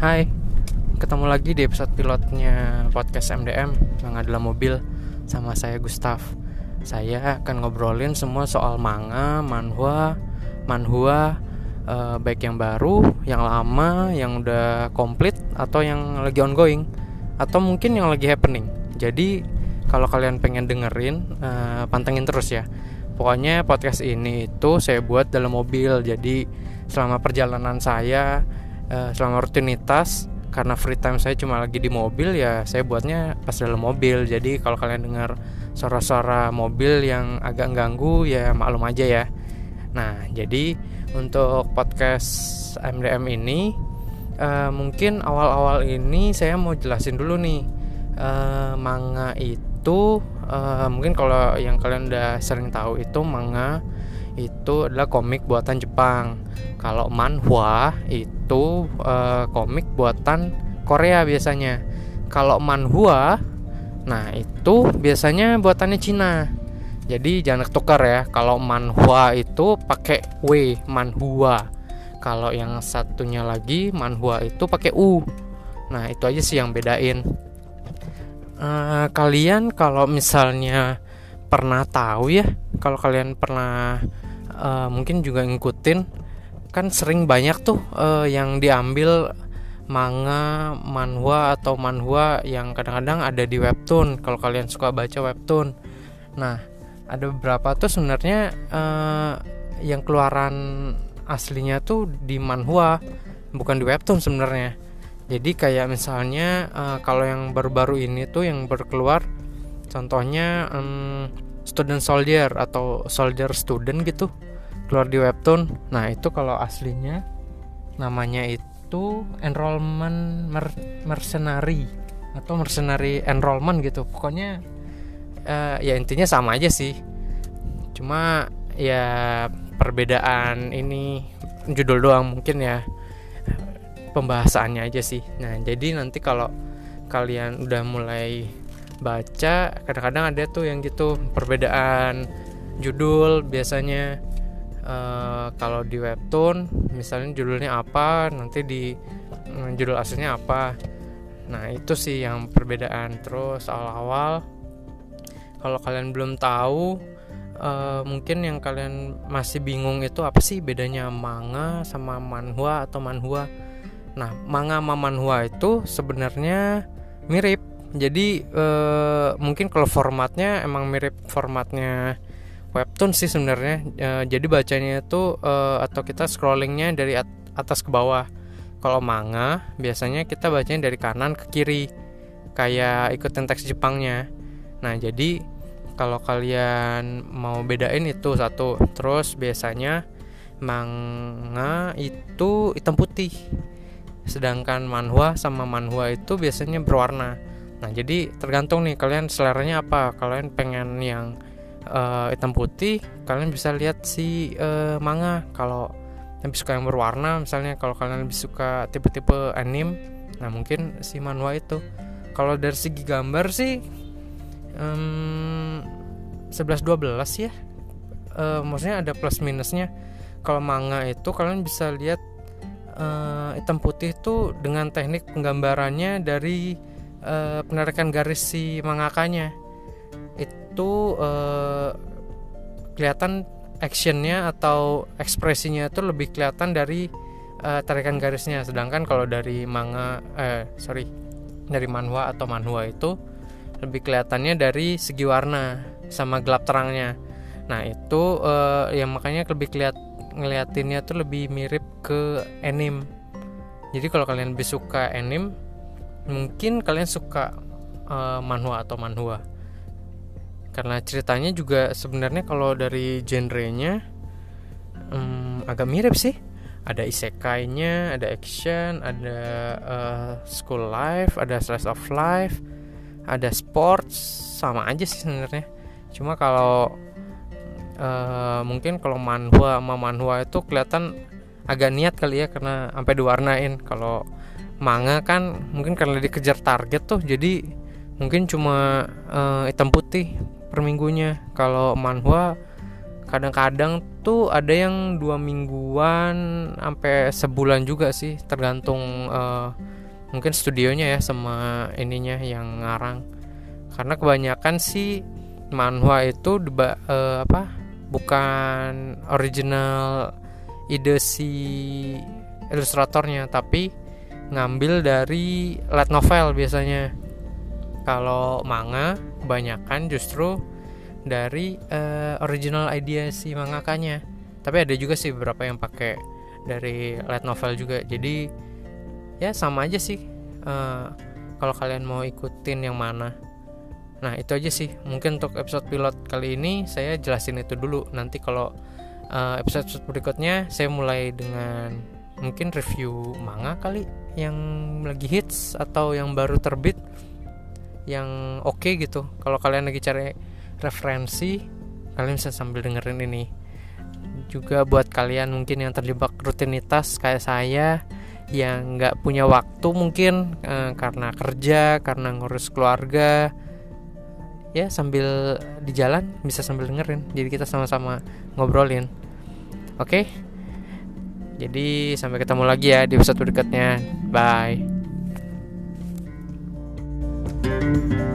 Hai, ketemu lagi di episode pilotnya podcast MDM yang adalah mobil sama saya Gustaf. Saya akan ngobrolin semua soal manga, manhwa, manhua, eh, baik yang baru, yang lama, yang udah komplit atau yang lagi ongoing atau mungkin yang lagi happening. Jadi kalau kalian pengen dengerin, eh, pantengin terus ya. Pokoknya podcast ini itu saya buat dalam mobil. Jadi selama perjalanan saya uh, selama rutinitas karena free time saya cuma lagi di mobil ya saya buatnya pas dalam mobil. Jadi kalau kalian dengar suara-suara mobil yang agak ganggu ya maklum aja ya. Nah jadi untuk podcast MDM ini uh, mungkin awal-awal ini saya mau jelasin dulu nih. Uh, manga itu uh, mungkin kalau yang kalian udah sering tahu itu manga itu adalah komik buatan Jepang. Kalau manhwa itu uh, komik buatan Korea biasanya. Kalau manhua, nah itu biasanya buatannya Cina. Jadi jangan ketukar ya. Kalau manhwa itu pakai W, manhua. Kalau yang satunya lagi manhua itu pakai U. Nah itu aja sih yang bedain. Uh, kalian kalau misalnya pernah tahu ya, kalau kalian pernah uh, mungkin juga ngikutin kan sering banyak tuh uh, yang diambil manga, manhwa atau manhwa yang kadang-kadang ada di webtoon kalau kalian suka baca webtoon. Nah, ada beberapa tuh sebenarnya uh, yang keluaran aslinya tuh di manhwa, bukan di webtoon sebenarnya. Jadi kayak misalnya uh, kalau yang baru-baru ini tuh yang berkeluar contohnya um, student soldier atau soldier student gitu keluar di webtoon. Nah itu kalau aslinya namanya itu enrollment mer mercenary atau mercenary enrollment gitu. Pokoknya uh, ya intinya sama aja sih. Cuma ya perbedaan ini judul doang mungkin ya. Pembahasannya aja sih. Nah jadi nanti kalau kalian udah mulai baca kadang-kadang ada tuh yang gitu perbedaan judul biasanya. Uh, kalau di webtoon misalnya judulnya apa nanti di uh, judul aslinya apa. Nah itu sih yang perbedaan. Terus awal-awal kalau kalian belum tahu uh, mungkin yang kalian masih bingung itu apa sih bedanya manga sama manhwa atau manhua? Nah manga sama manhwa itu sebenarnya mirip jadi uh, mungkin kalau formatnya emang mirip formatnya webtoon sih sebenarnya. E, jadi bacanya itu e, atau kita scrollingnya dari at atas ke bawah. Kalau manga biasanya kita bacanya dari kanan ke kiri. Kayak ikutin teks Jepangnya. Nah jadi kalau kalian mau bedain itu satu. Terus biasanya manga itu hitam putih. Sedangkan manhwa sama manhwa itu biasanya berwarna nah jadi tergantung nih kalian seleranya apa? Kalian pengen yang uh, hitam putih kalian bisa lihat si uh, manga. Kalau lebih suka yang berwarna misalnya kalau kalian lebih suka tipe-tipe anime nah mungkin si manhwa itu. Kalau dari segi gambar sih um, 11 12 ya. Uh, maksudnya ada plus minusnya. Kalau manga itu kalian bisa lihat uh, hitam putih itu dengan teknik penggambarannya dari uh, penarikan garis si mangakanya. Itu uh, kelihatan actionnya atau ekspresinya itu lebih kelihatan dari uh, tarikan garisnya. Sedangkan kalau dari manga eh sorry dari manhwa atau manhwa itu lebih kelihatannya dari segi warna sama gelap terangnya. Nah itu uh, yang makanya lebih kelihat ngeliatinnya tuh lebih mirip ke anime. Jadi kalau kalian lebih suka anime mungkin kalian suka uh, manhwa atau manhwa karena ceritanya juga sebenarnya kalau dari genrenya um, agak mirip sih. Ada isekainya ada action ada uh, school life ada slice of life ada sports sama aja sih sebenarnya. Cuma kalau uh, mungkin kalau manhwa sama manhwa itu kelihatan agak niat kali ya karena sampai diwarnain. Kalau manga kan mungkin karena dikejar target tuh jadi mungkin cuma uh, hitam putih per minggunya. Kalau manhwa kadang-kadang tuh ada yang dua mingguan sampai sebulan juga sih tergantung uh, mungkin studionya ya sama ininya yang ngarang. Karena kebanyakan sih manhwa itu deba, uh, apa bukan original ide si ilustratornya tapi ngambil dari light novel biasanya. Kalau manga kebanyakan justru dari uh, original idea si mangakanya. Tapi ada juga sih beberapa yang pakai dari light novel juga. Jadi ya sama aja sih uh, kalau kalian mau ikutin yang mana. Nah itu aja sih. Mungkin untuk episode pilot kali ini saya jelasin itu dulu. Nanti kalau uh, episode, episode berikutnya saya mulai dengan mungkin review manga kali yang lagi hits atau yang baru terbit yang oke okay gitu. Kalau kalian lagi cari referensi kalian bisa sambil dengerin ini. Juga buat kalian mungkin yang terjebak rutinitas kayak saya yang nggak punya waktu mungkin eh, karena kerja karena ngurus keluarga ya sambil di jalan bisa sambil dengerin. Jadi kita sama-sama ngobrolin. Oke? okay? Jadi sampai ketemu lagi ya di episode berikutnya. Bye. thank you